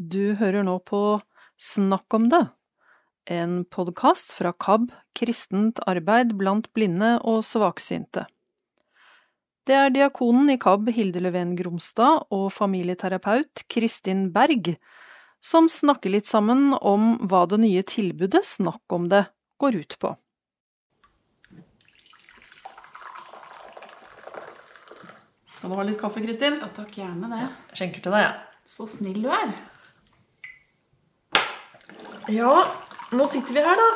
Du hører nå på Snakk om det, en podkast fra KAB, kristent arbeid blant blinde og svaksynte. Det er diakonen i KAB, Hilde Löfven Gromstad, og familieterapeut Kristin Berg som snakker litt sammen om hva det nye tilbudet Snakk om det går ut på. Skal du ha litt kaffe, Kristin? Ja takk, gjerne det. Jeg skjenker til deg, jeg. Så snill du er. Ja, nå sitter vi her, da.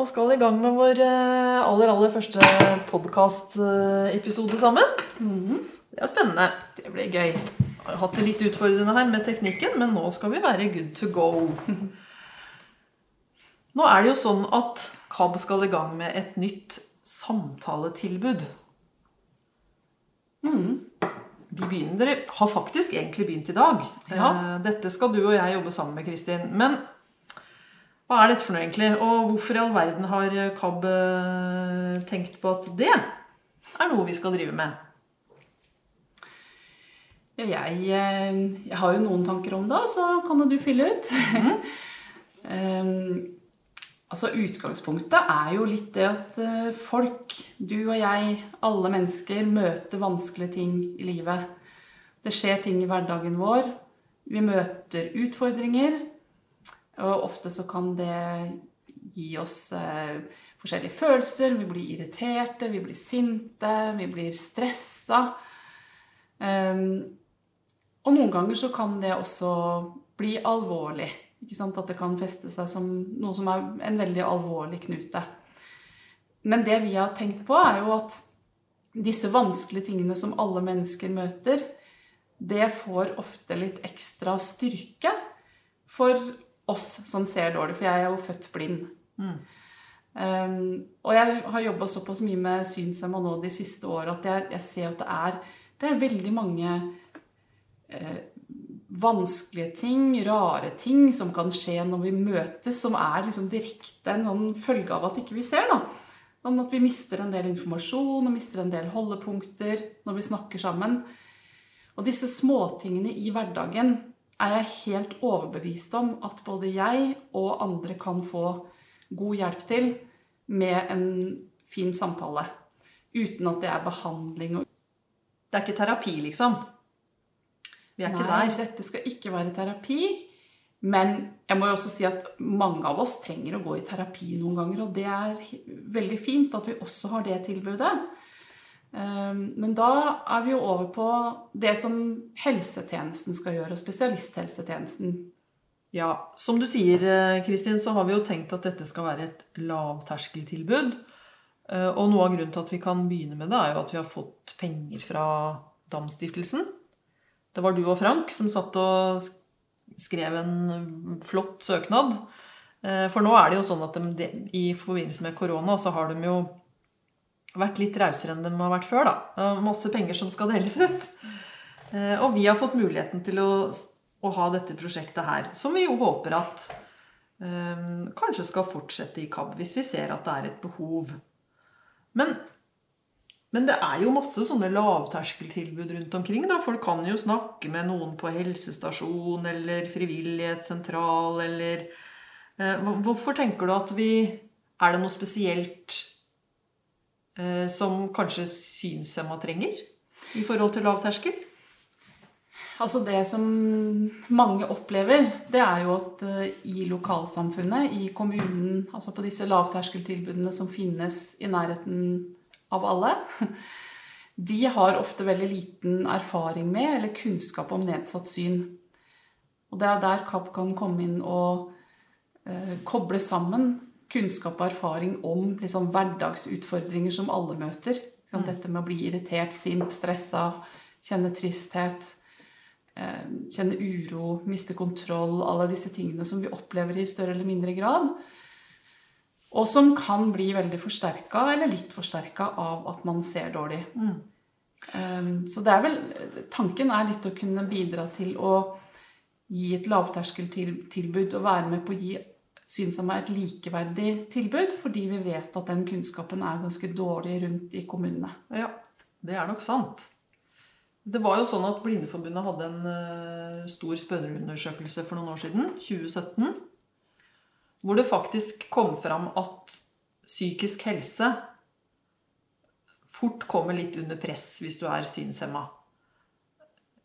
Og skal i gang med vår eh, aller, aller første podkastepisode sammen. Det er spennende. Det blir gøy. Jeg har hatt det litt utfordrende her med teknikken, men nå skal vi være good to go. Nå er det jo sånn at KAB skal i gang med et nytt samtaletilbud. Vi begynner, dere har faktisk egentlig begynt i dag. Ja. Eh, Dette skal du og jeg jobbe sammen med, Kristin. Men hva er dette for noe egentlig? Og hvorfor i all verden har KAB eh, tenkt på at det er noe vi skal drive med? Ja, jeg, eh, jeg har jo noen tanker om det, så kan du fylle ut. um, altså Utgangspunktet er jo litt det at eh, folk, du og jeg, alle mennesker, møter vanskelige ting i livet. Det skjer ting i hverdagen vår. Vi møter utfordringer. Og ofte så kan det gi oss eh, forskjellige følelser. Vi blir irriterte, vi blir sinte, vi blir stressa. Um, og noen ganger så kan det også bli alvorlig. At det kan feste seg som noe som er en veldig alvorlig knute. Men det vi har tenkt på, er jo at disse vanskelige tingene som alle mennesker møter, det får ofte litt ekstra styrke for oss som ser dårlig. For jeg er jo født blind. Um, og jeg har jobba såpass mye med synshemma nå de siste åra at jeg, jeg ser at det er, det er veldig mange eh, vanskelige ting, rare ting, som kan skje når vi møtes, som er liksom direkte en sånn følge av at ikke vi ser. da. Sånn at vi mister en del informasjon og mister en del holdepunkter når vi snakker sammen. Og disse småtingene i hverdagen er jeg helt overbevist om at både jeg og andre kan få god hjelp til med en fin samtale. Uten at det er behandling Det er ikke terapi, liksom? Vi er ikke Nei, der. dette skal ikke være terapi. Men jeg må jo også si at mange av oss trenger å gå i terapi noen ganger. Og det er veldig fint at vi også har det tilbudet. Um, Men da er vi jo over på det som helsetjenesten skal gjøre, og spesialisthelsetjenesten. Ja, Som du sier, eh, Kristin, så har vi jo tenkt at dette skal være et lavterskeltilbud. Eh, Og noe av grunnen til at vi kan begynne med det, er jo at vi har fått penger fra Dam-stiftelsen. Det var du og Frank som satt og skrev en flott søknad. Eh, For nå er det jo sånn at de, i forbindelse med korona så har de jo vært litt rausere enn de har vært før. da. Masse penger som skal deles ut. Eh, Og vi har fått muligheten til å, å ha dette prosjektet her, som vi jo håper at um, kanskje skal fortsette i KAB hvis vi ser at det er et behov. Men, men det er jo masse sånne lavterskeltilbud rundt omkring. Da. Folk kan jo snakke med noen på helsestasjon eller frivillighetssentral eller eh, Hvorfor tenker du at vi Er det noe spesielt eh, som kanskje synshemma trenger i forhold til lavterskel? Altså det som mange opplever, det er jo at eh, i lokalsamfunnet, i kommunen, altså på disse lavterskeltilbudene som finnes i nærheten av alle, de har ofte veldig liten erfaring med eller kunnskap om nedsatt syn. Og det er der KAP kan komme inn og eh, koble sammen kunnskap og erfaring om liksom, hverdagsutfordringer som alle møter. Sånn? Dette med å bli irritert, sint, stressa, kjenne tristhet eh, kjenne uro, miste kontroll, alle disse tingene som vi opplever i større eller mindre grad. Og som kan bli veldig forsterka, eller litt forsterka, av at man ser dårlig. Eh, Så det er vel Tanken er litt å kunne bidra til å gi et lavterskeltilbud og være med på å gi synshemma et likeverdig tilbud, fordi vi vet at den kunnskapen er ganske dårlig rundt i kommunene. Ja, det er nok sant. Det var jo sånn at Blindeforbundet hadde en eh, stor spørreundersøkelse for noen år siden, 2017, hvor det faktisk kom fram at psykisk helse fort kommer litt under press hvis du er synshemma.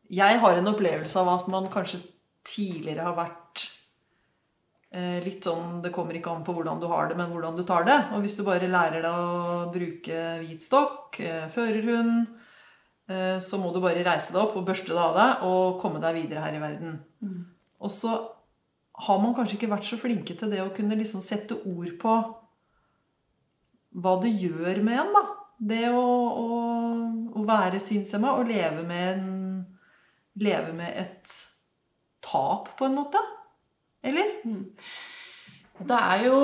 Jeg har en opplevelse av at man kanskje tidligere har vært eh, litt sånn Det kommer ikke an på hvordan du har det, men hvordan du tar det. Og hvis du bare lærer deg å bruke hvit stokk, eh, førerhund, eh, så må du bare reise deg opp og børste deg av deg og komme deg videre her i verden. Og så har man kanskje ikke vært så flinke til det å kunne liksom sette ord på hva det gjør med en, da. Det å, å, å være synshemma og leve med, en, leve med et tap, på en måte. Eller? Det er jo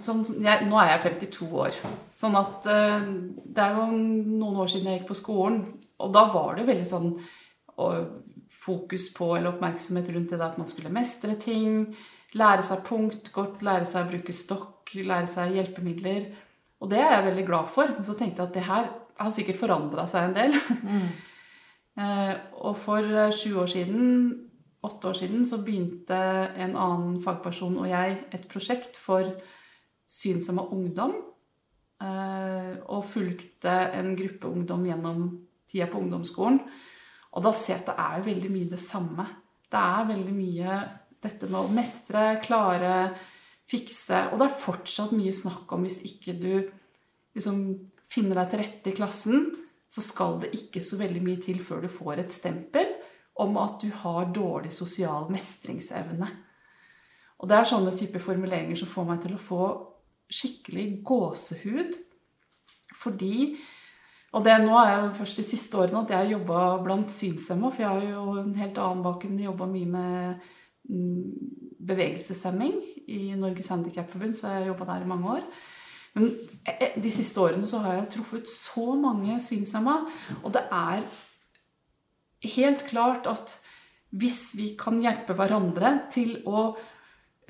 som, jeg, Nå er jeg 52 år. Sånn at eh, det er jo noen år siden jeg gikk på skolen. Og da var det veldig sånn og, fokus på eller oppmerksomhet rundt det at man skulle mestre ting. Lære seg punktgodt, lære seg å bruke stokk, lære seg hjelpemidler. Og det er jeg veldig glad for. Men så tenkte jeg at det her har sikkert forandra seg en del. Mm. og for eh, sju år siden, åtte år siden, så begynte en annen fagperson og jeg et prosjekt for synshemma ungdom. eh, Og fulgte en gruppe ungdom gjennom tida på ungdomsskolen. Og da ser jeg at det er veldig mye det samme. Det er veldig mye dette med å mestre, klare, fikse. Og det er fortsatt mye snakk om hvis ikke du liksom finner deg til rette i klassen, så skal det ikke så veldig mye til før du får et stempel om at du har dårlig sosial mestringsevne. Og det er sånne typer formuleringer som får meg til å få skikkelig gåsehud. Fordi Og det nå er jo først de siste årene at jeg har jobba blant synshemma, for jeg har jo en helt annen bakgrunn. Jobba mye med mm, bevegelseshemming i Norges Handikapforbund, så jeg har jobba der i mange år. Men eh, de siste årene så har jeg truffet så mange synshemma, og det er helt klart at hvis vi kan hjelpe hverandre til å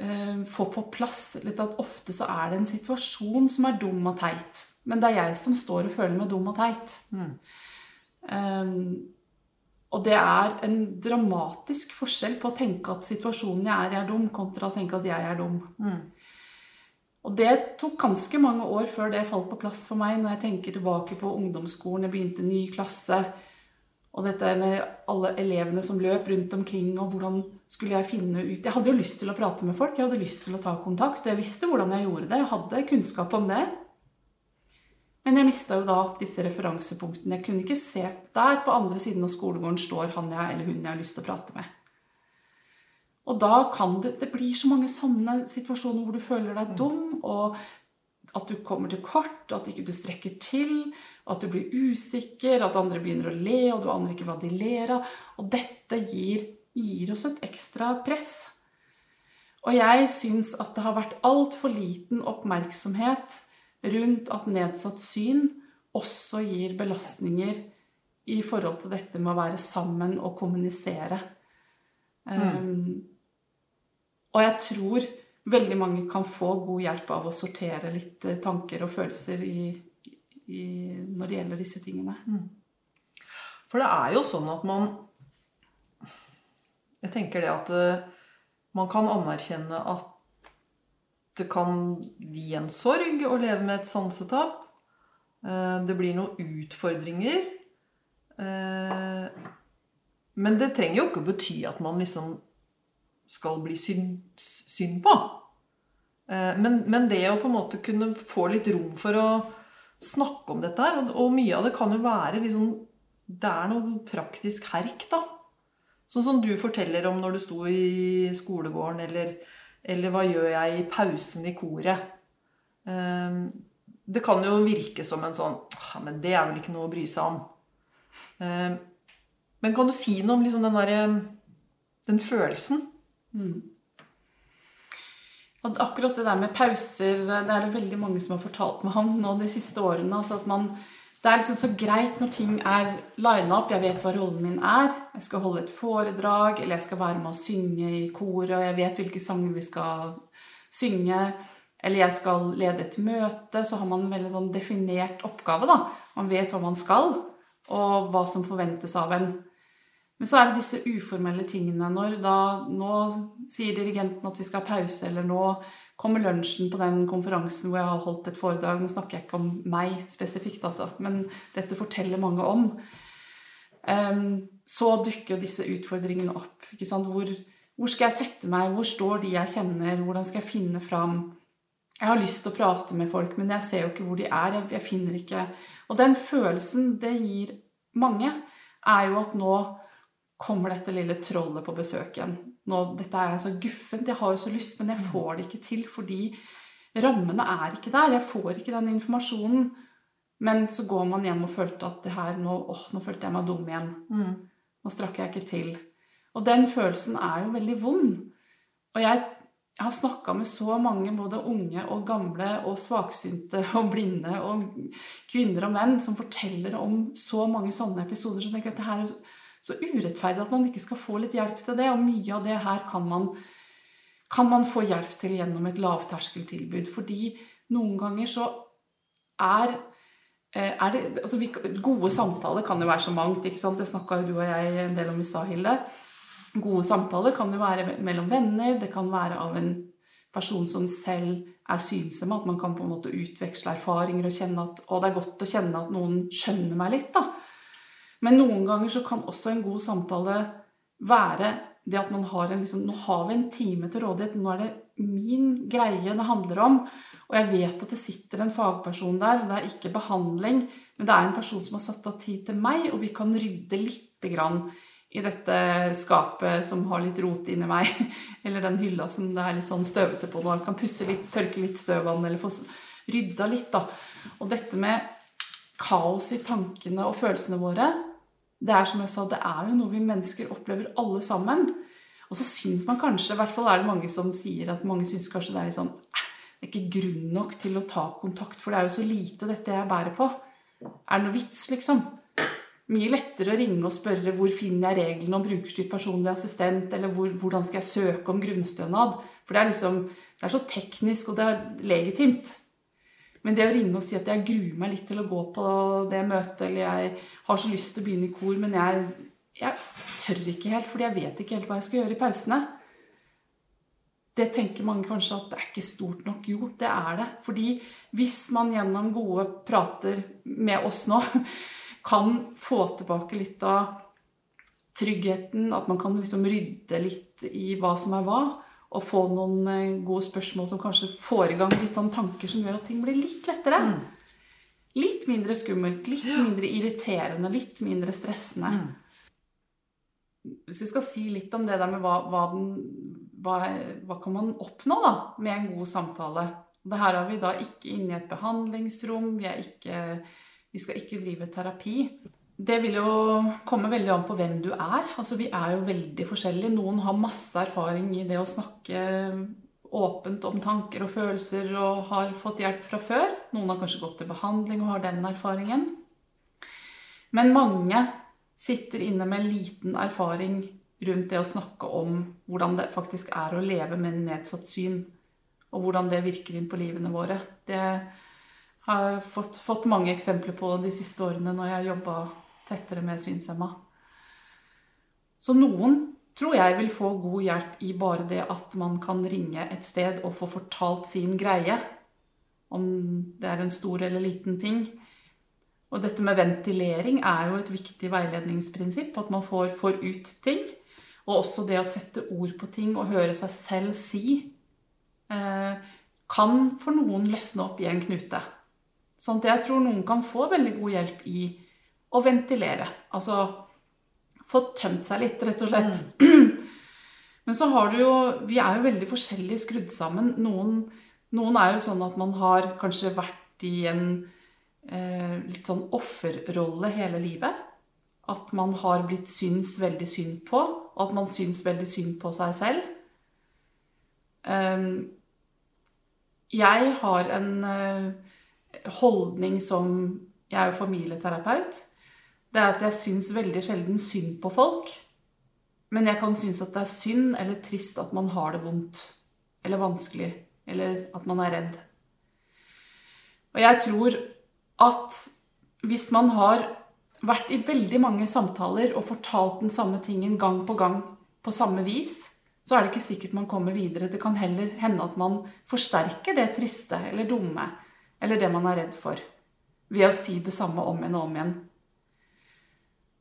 eh, få på plass litt at ofte så er det en situasjon som er dum og teit, men det er jeg som står og føler meg dum og teit. Um, og det er en dramatisk forskjell på å tenke at situasjonen jeg er er dum, kontra å tenke at jeg er dum. Og det tok ganske mange år før det falt på plass for meg, når jeg tenker tilbake på ungdomsskolen, jeg begynte ny klasse, og dette med alle elevene som løp rundt omkring, og hvordan skulle jeg finne ut Jeg hadde jo lyst til å prate med folk, jeg hadde lyst til å ta kontakt, og jeg visste hvordan jeg gjorde det, jeg hadde kunnskap om det. Men jeg mista jo da disse referansepunktene. Jeg kunne ikke se der på andre siden av skolegården står han jeg eller hun jeg har lyst til å prate med. Og da kan det Det blir så mange sånne situasjoner hvor du føler deg dum, og at du kommer til kort, at ikke du strekker til, at du blir usikker, at andre begynner å le, og du aner ikke hva de ler av. Og dette gir, gir oss et ekstra press. Og jeg syns at det har vært altfor liten oppmerksomhet rundt at nedsatt syn også gir belastninger i forhold til dette med å være sammen og kommunisere. Um, og jeg tror veldig mange kan få god hjelp av å sortere litt eh, tanker og følelser i, i, når det gjelder disse tingene. For det er jo sånn at man Jeg tenker det at eh, man kan anerkjenne at det kan gi en sorg å leve med et sansetap. Eh, Det blir noen utfordringer. Eh, Men det trenger jo ikke å bety at man liksom skal bli synd, synd på. Eh, Men, men det å på en måte kunne få litt rom for å snakke om dette her, og, mye av det kan jo være liksom Det er noe praktisk herk, da. Sånn som du forteller om når du sto i skolegården, eller, eller hva gjør jeg i pausen i koret? Eh, Det kan jo virke som en sånn «Ah, Men det er vel ikke noe å bry seg om. Eh, Men kan du si noe om liksom den derre Den følelsen? Og akkurat det der med pauser, det er det veldig mange som har fortalt meg om nå de siste årene. Altså at man, det er liksom så greit når ting er lina opp. Jeg vet hva rollen min er. Jeg skal holde et foredrag, eller jeg skal være med å synge i koret, og jeg vet hvilke sanger vi skal synge. Eller jeg skal lede et møte. Så har man en veldig sånn definert oppgave. da. Man vet hva man skal. og hva som forventes av en. Men så er det disse uformelle tingene. Når da Nå sier dirigenten at vi skal ha pause, eller nå kommer lunsjen på den konferansen hvor jeg har holdt et foredrag. Nå snakker jeg ikke om meg spesifikt, altså, men dette forteller mange om. Um, så dukker jo disse utfordringene opp. Hvor, hvor, skal jeg sette meg? Hvor står de jeg kjenner? Hvordan skal jeg finne fram? Jeg har lyst til å prate med folk, men jeg ser jo ikke hvor de er. Jeg, jeg finner ikke Og den følelsen det gir mange, er jo at nå kommer dette lille trollet på besøk igjen. Nå, dette er så guffent, jeg har jo så lyst, men jeg får det ikke til fordi rammene er ikke der. Jeg får ikke den informasjonen. Men så går man hjem og følte at det her, nå, åh, nå følte jeg meg dum igjen. Mm. Nå strakk jeg ikke til. Og den følelsen er jo veldig vond. Og jeg, jeg har snakka med så mange, både unge og gamle og svaksynte og blinde og kvinner og menn, som forteller om så mange sånne episoder. Så tenker jeg at det her er så urettferdig at man ikke skal få litt hjelp til det. Og mye av det her kan man, kan man få hjelp til gjennom et lavterskeltilbud. Fordi noen ganger så er, eh, er det, altså vi, Gode samtaler kan jo være så mangt. ikke sant? Det snakka jo du og jeg en del om i stad, Hilde. Gode samtaler kan jo være mellom venner, det kan være av en person som selv er synsom, at man kan på en måte utveksle erfaringer og kjenne at å, det er godt å kjenne at noen skjønner meg litt. da. Men noen ganger så kan også en god samtale være det at man har en liksom, Nå har vi en time til rådighet. Nå er det min greie det handler om. Og jeg vet at det sitter en fagperson der. og Det er ikke behandling, men det er en person som har satt av tid til meg, og vi kan rydde lite grann i dette skapet som har litt rot inni meg. Eller den hylla som det er litt sånn støvete på nå. Kan pusse litt, tørke litt støv av den, eller få rydda litt, da. Og dette med kaos i tankene og følelsene våre. Det er som jeg sa, det er jo noe vi mennesker opplever alle sammen. Og så syns man kanskje, i hvert fall er det mange som sier at mange syns kanskje det er litt sånn Det er ikke grunn nok til å ta kontakt, for det er jo så lite dette jeg bærer på. Er det noe vits, liksom? Mye lettere å ringe og spørre hvor finner jeg reglene om brukerstyrt personlig assistent, eller hvor, hvordan skal jeg søke om grunnstønad? For det er liksom Det er så teknisk, og det er legitimt. Men det å ringe og si at jeg gruer meg litt til å gå på det møtet, eller jeg har så lyst til å begynne i kor, men jeg, jeg tør ikke helt, fordi jeg vet ikke helt hva jeg skal gjøre i pausene. Det tenker mange kanskje at det er ikke stort nok. Jo, det er det. Fordi hvis man gjennom gode prater med oss nå kan få tilbake litt av tryggheten, at man kan liksom rydde litt i hva som er hva, og få noen eh, gode spørsmål som kanskje får i gang litt sånn tanker som gjør at ting blir litt lettere. Mm. Litt mindre skummelt, litt ja. mindre irriterende, litt mindre stressende. Mm. Hvis vi skal si litt om det der med hva, hva, den, hva, hva kan man oppnå da, med en god samtale Det her er vi da ikke inne i et behandlingsrom. Vi, ikke, vi skal ikke drive terapi. Det vil jo komme veldig an på hvem du er. Altså, vi er jo veldig forskjellige. Noen har masse erfaring i det å snakke åpent om tanker og følelser og har fått hjelp fra før. Noen har kanskje gått til behandling og har den erfaringen. Men mange sitter inne med liten erfaring rundt det å snakke om hvordan det faktisk er å leve med nedsatt syn, og hvordan det virker inn på livene våre. Det har jeg fått, fått mange eksempler på de siste årene når jeg har jobba tettere med synshemma. Så noen tror jeg vil få god hjelp i bare det at man kan ringe et sted og få fortalt sin greie. Om det er en stor eller liten ting. Og dette med ventilering er jo et viktig veiledningsprinsipp. At man får, får ut ting. Og også det å sette ord på ting og høre seg selv si eh, kan for noen løsne opp i en knute. Sånn at jeg tror noen kan få veldig god hjelp i å ventilere. Altså få tømt seg litt, rett og slett. Mm. Men så har du jo Vi er jo veldig forskjellig skrudd sammen. Noen, noen er jo sånn at man har kanskje vært i en eh, litt sånn offerrolle hele livet. At man har blitt syns veldig synd på, og at man syns veldig synd på seg selv. Um, jeg har en uh, holdning som Jeg er jo familieterapeut det er at jeg syns veldig sjelden synd på folk. Men jeg kan synes at det er synd eller trist at man har det vondt. Eller vanskelig. Eller at man er redd. Og jeg tror at hvis man har vært i veldig mange samtaler og fortalt den samme tingen gang på gang på samme vis, så er det ikke sikkert man kommer videre. Det kan heller hende at man forsterker det triste eller dumme eller det man er redd for, ved å si det samme om igjen og om igjen.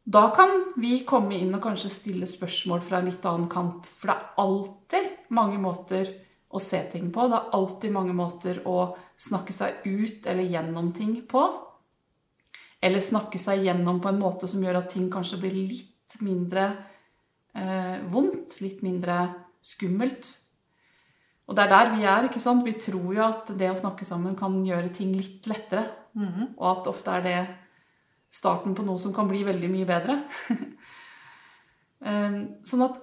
Da kan vi komme inn og kanskje stille spørsmål fra en litt annen kant. For det er alltid mange måter å se ting på. Det er alltid mange måter å snakke seg ut eller gjennom ting på. Eller snakke seg gjennom på en måte som gjør at ting kanskje blir litt mindre eh, vondt, litt mindre skummelt. Og det er der vi er. ikke sant? Vi tror jo at det å snakke sammen kan gjøre ting litt lettere. Mhm. Og at ofte er det starten på noe som kan bli veldig mye bedre. Eh, sånn at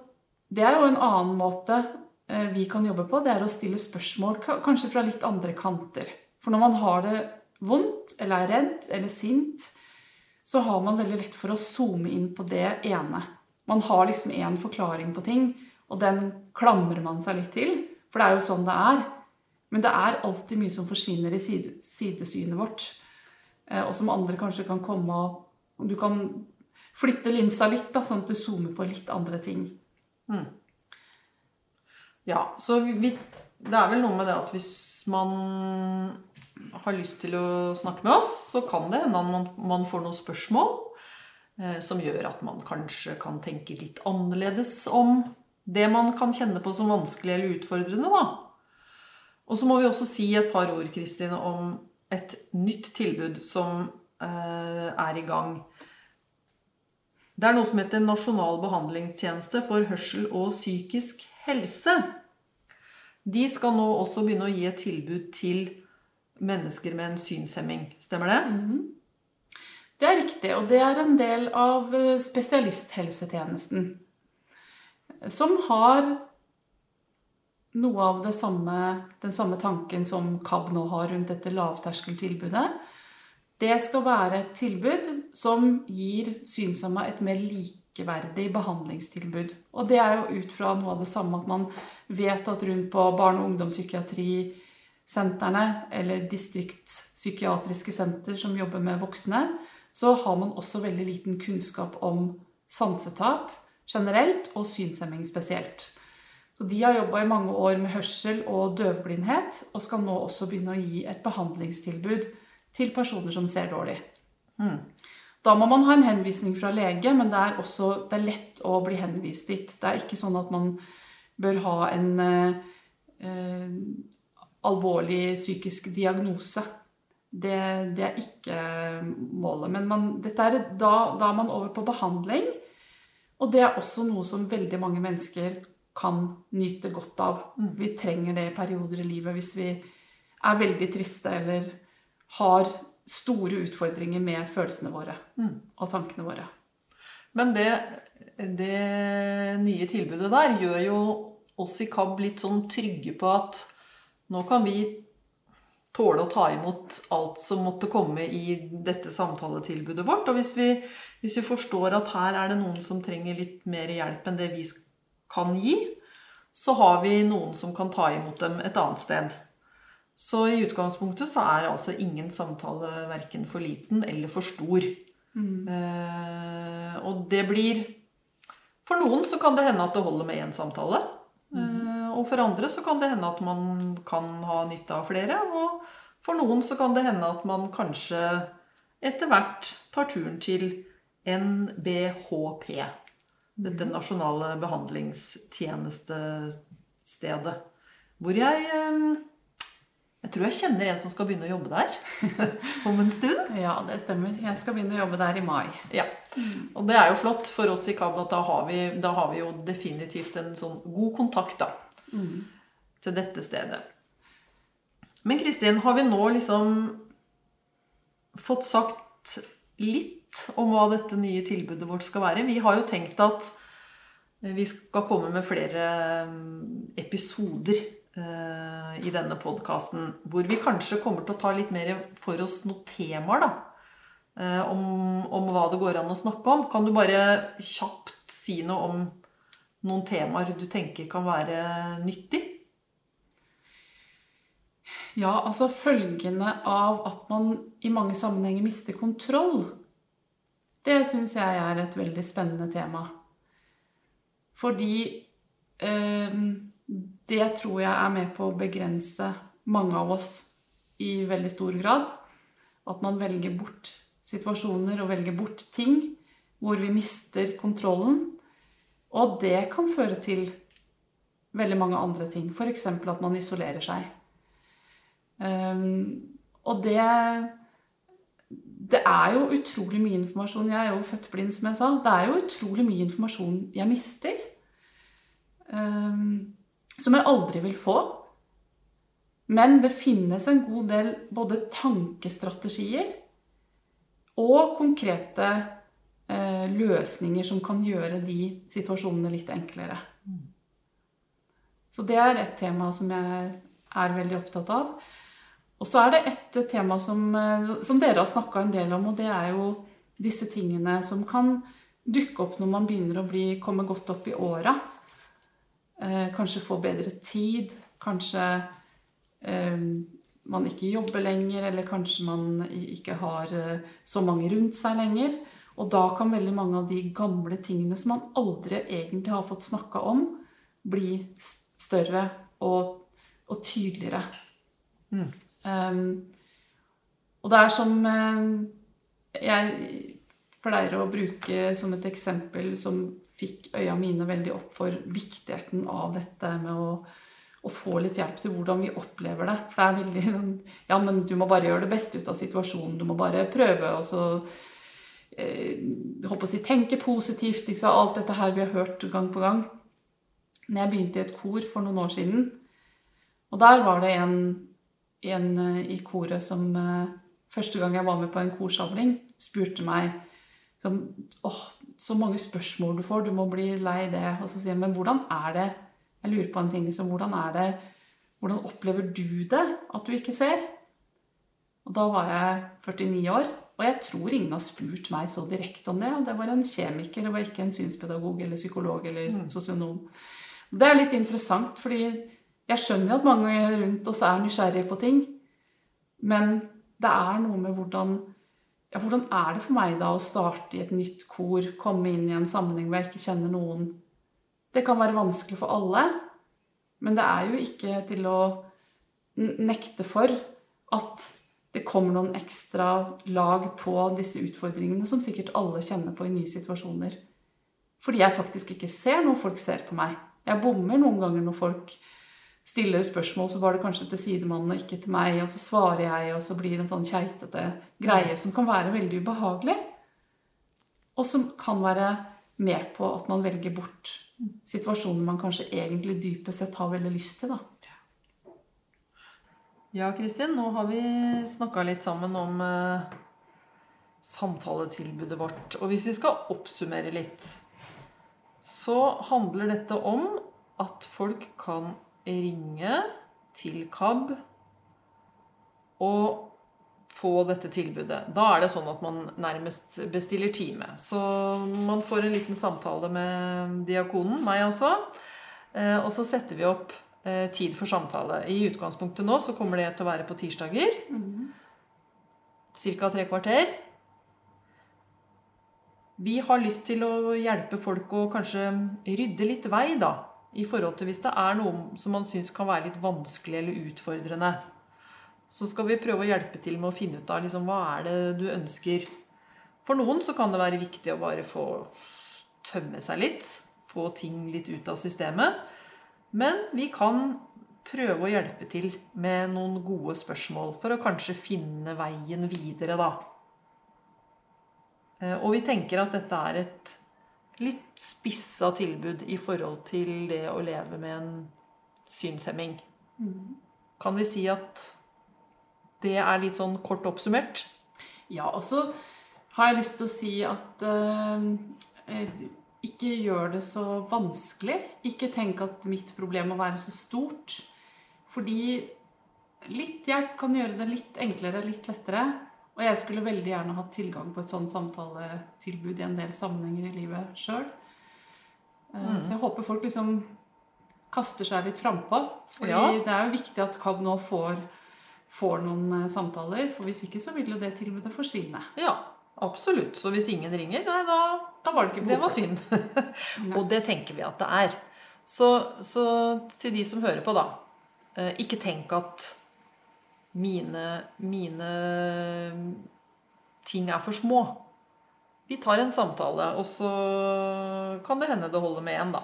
det er jo en annen måte eh, vi kan jobbe på. Det er å stille spørsmål kanskje fra litt andre kanter. For når man har det vondt, eller er redd, eller sint, så har man veldig lett for å zoome inn på det ene. Man har liksom én forklaring på ting, og den klamrer man seg litt til. For det er jo sånn det er. Men det er alltid mye som forsvinner i sidesynet vårt. Eh, Og som andre kanskje kan komme og Du kan flytte linsa litt, da, sånn at du zoomer på litt andre ting. Ja, så vi, det er vel noe med det at hvis man har lyst til å snakke med oss, så kan det hende man, man får noen spørsmål eh, som gjør at man kanskje kan tenke litt annerledes om det man kan kjenne på som vanskelig eller utfordrende. da. Og så må vi også si et par ord Kristin, om et nytt tilbud som eh, er i gang. Det er noe som heter Nasjonal behandlingstjeneste for hørsel og psykisk helse. De skal nå også begynne å gi et tilbud til mennesker med en synshemming. Stemmer det? Det er riktig, og det er en del av eh, spesialisthelsetjenesten. Som har noe av samme, den samme tanken som KAB nå har rundt dette lavterskeltilbudet. Det skal være et tilbud som gir synshemma et mer likeverdig behandlingstilbud. Og det er jo ut fra noe av det samme at man vet at rundt på barne- og ungdomspsykiatrisentrene eller distriktspsykiatriske senter som jobber med voksne, så har man også veldig liten kunnskap om sansetap generelt og synshemming spesielt. Så De har jobba i mange år med hørsel og døvblindhet, og skal nå også begynne å gi et behandlingstilbud til personer som ser dårlig. Da må man ha en henvisning fra lege, men det er også det er lett å bli henvist dit. Det er ikke sånn at man bør ha en eh, eh, alvorlig psykisk diagnose. Det, det er ikke målet. Men man, dette er, da, da er man over på behandling. Og det er også noe som veldig mange mennesker kan nyte godt av. Vi trenger det i perioder i livet hvis vi er veldig triste eller har store utfordringer med følelsene våre og tankene våre. Men det, det nye tilbudet der gjør jo oss i KAB litt sånn trygge på at nå kan vi tåle å ta imot alt som måtte komme i dette samtaletilbudet vårt. Og hvis vi, hvis vi forstår at her er det noen som trenger litt mer hjelp enn det vi kan gi, så har vi noen som kan ta imot dem et annet sted. Så i utgangspunktet så er altså ingen samtale verken for liten eller for stor. Eh, og det blir For noen så kan det hende at det holder med én samtale. Eh, og for andre så kan det hende at man kan ha nytte av flere. Og for noen så kan det hende at man kanskje etter hvert tar turen til NBHP. Dette nasjonale behandlingstjenestestedet. Hvor jeg eh, Jeg tror jeg kjenner en som skal begynne å jobbe der om en stund. Ja, det stemmer. Jeg skal begynne å jobbe der i mai. Ja. Og det er jo flott for oss i KAB at da har vi, da har vi jo definitivt en sånn god kontakt da, til dette stedet. Men Kristin, har vi nå liksom fått sagt litt om hva dette nye tilbudet vårt skal være? Vi har jo tenkt at vi skal komme med flere mm, episoder eh, i denne podkasten hvor vi kanskje kommer til å ta litt mer for oss noen temaer, da. eh, Om, om hva det går an å snakke om. Kan du bare kjapt si noe om noen temaer du tenker kan være nyttig? Ja, altså følgende av at man i mange sammenhenger mister kontroll Det syns jeg er et veldig spennende tema. Fordi eh, det tror jeg er med på å begrense mange av oss i veldig stor grad. At man velger bort situasjoner og velger bort ting hvor vi mister kontrollen. Og det kan føre til veldig mange andre ting. F.eks. at man isolerer seg. Um, og det Det er jo utrolig mye informasjon. Jeg er jo født blind, som jeg sa. Det er jo utrolig mye informasjon jeg mister. Um, som jeg aldri vil få. Men det finnes en god del både tankestrategier og konkrete eh, løsninger som kan gjøre de situasjonene litt enklere. Så det er et tema som jeg er veldig opptatt av. Og så er det et tema som, eh, som dere har snakka en del om, og det er jo disse tingene som kan dukke opp når man begynner å bli, komme godt opp i åra. Eh, kanskje få bedre tid. Kanskje eh, man ikke jobber lenger, eller kanskje man ikke har eh, så mange rundt seg lenger. Og da kan veldig mange av de gamle tingene som man aldri egentlig har fått snakka om, bli større og, og tydeligere. Mm. Um, og det er som uh, jeg pleier å bruke som et eksempel som fikk øya mine veldig opp for viktigheten av dette med å å få litt hjelp til hvordan vi opplever det. For det er veldig sånn Ja, men du må bare gjøre det beste ut av situasjonen. Du må bare prøve, og så eh, håper å si, tenke positivt. Ikke Alt dette her vi har hørt gang på gang. Når jeg begynte i et kor for noen år siden, og der var det en, en eh, i koret som eh, Første gang jeg var med på en korsamling, spurte meg som, åh, så mange spørsmål du får, du må bli lei det. Og så sier jeg, men hvordan er det jeg lurer på en ting liksom, hvordan, er det, hvordan opplever du det at du ikke ser? Og Da var jeg 49 år, og jeg tror ingen har spurt meg så direkte om det. Og det var en kjemiker, det var ikke en synspedagog eller psykolog eller mm. sosionom. Det er litt interessant, fordi jeg skjønner jo at mange rundt oss er nysgjerrige på ting. Men det er noe med hvordan ja, Hvordan er det for meg da å starte i et nytt kor, komme inn i en sammenheng hvor jeg ikke kjenner noen? Det kan være vanskelig for alle, men det er jo ikke til å nekte for at det kommer noen ekstra lag på disse utfordringene som sikkert alle kjenner på i nye situasjoner. Fordi jeg faktisk ikke ser noe folk ser på meg. Jeg bommer noen ganger når folk stiller spørsmål, så var det kanskje til sidemannen og ikke til meg, og så svarer jeg, og så blir det en sånn keitete greie som kan være veldig ubehagelig. Og som kan være med på at man velger bort situasjoner man kanskje egentlig dypest sett har veldig lyst til. da. Ja, Kristin, nå har vi snakka litt sammen om eh, samtaletilbudet vårt. Og hvis vi skal oppsummere litt, så handler dette om at folk kan ringe til KAB og få dette tilbudet. Da er det sånn at man nærmest bestiller time. Så man får en liten samtale med diakonen, meg altså. Eh, og så setter vi opp eh, tid for samtale. I utgangspunktet nå så kommer det til å være på tirsdager. Ca. tre kvarter. Vi har lyst til å hjelpe folk å kanskje rydde litt vei, da. I forhold til hvis det er noe som man syns kan være litt vanskelig eller utfordrende så skal vi prøve å hjelpe til med å finne ut av liksom, hva er det du ønsker. For noen så kan det være viktig å bare få tømme seg litt. Få ting litt ut av systemet. Men vi kan prøve å hjelpe til med noen gode spørsmål for å kanskje finne veien videre, da. Eh, og vi tenker at dette er et litt spissa tilbud i forhold til det å leve med en synshemming. Mm. Kan vi si at det er litt sånn kort oppsummert. Ja, og så har jeg lyst til å si at uh, ikke gjør det så vanskelig. Ikke tenk at mitt problem må være så stort. Fordi litt hjelp kan gjøre det litt enklere, litt lettere. Og jeg skulle veldig gjerne hatt tilgang på et sånt samtaletilbud i en del sammenhenger i livet sjøl. Uh, mm. Så jeg håper folk liksom kaster seg litt frampå. Fordi ja. det er jo viktig at KAB nå får får noen eh, samtaler. For hvis ikke så vil jo det tilbudet forsvinne. Ja, absolutt. Så hvis ingen ringer, nei, da Da var det ikke Det behov var for det. synd. Og det tenker vi at det er. Så, så til de som hører på, da. eh, Ikke tenk at mine, mine ting er for små. Vi tar en samtale, og så kan det hende det holder med én, da.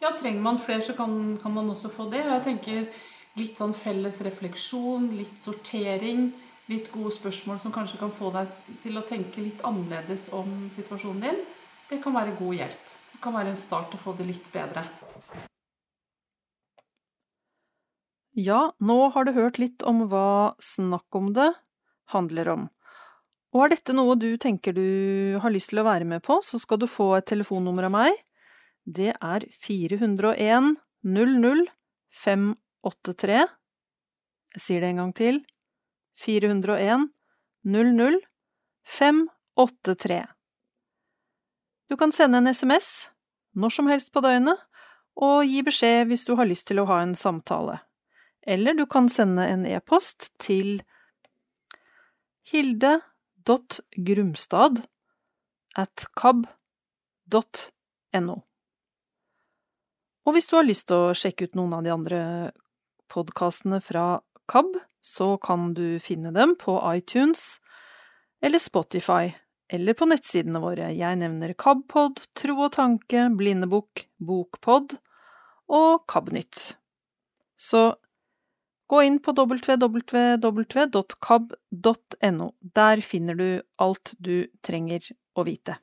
Ja, trenger man flere, så kan, kan man også få det. Og jeg tenker litt sånn felles refleksjon, litt sortering, litt gode spørsmål som kanskje kan få deg til å tenke litt annerledes om situasjonen din, det kan være god hjelp. Det kan være en start å få det litt bedre. Ja, nå har du hørt litt om hva Snakk om det handler om. Og er dette noe du tenker du har lyst til å være med på, så skal du få et telefonnummer av meg. Det er 401 00 583. Jeg sier det en gang til. 401 00 583. Du kan sende en SMS når som helst på døgnet, og gi beskjed hvis du har lyst til å ha en samtale. Eller du kan sende en e-post til hilde.grumstad at kab.no. Og hvis du har lyst til å sjekke ut noen av de andre podkastene fra KAB, så kan du finne dem på iTunes eller Spotify, eller på nettsidene våre. Jeg nevner KABpod, Tro og tanke, Blindebukk, Bokpod og KABnytt. Så gå inn på www.kab.no. Der finner du alt du trenger å vite.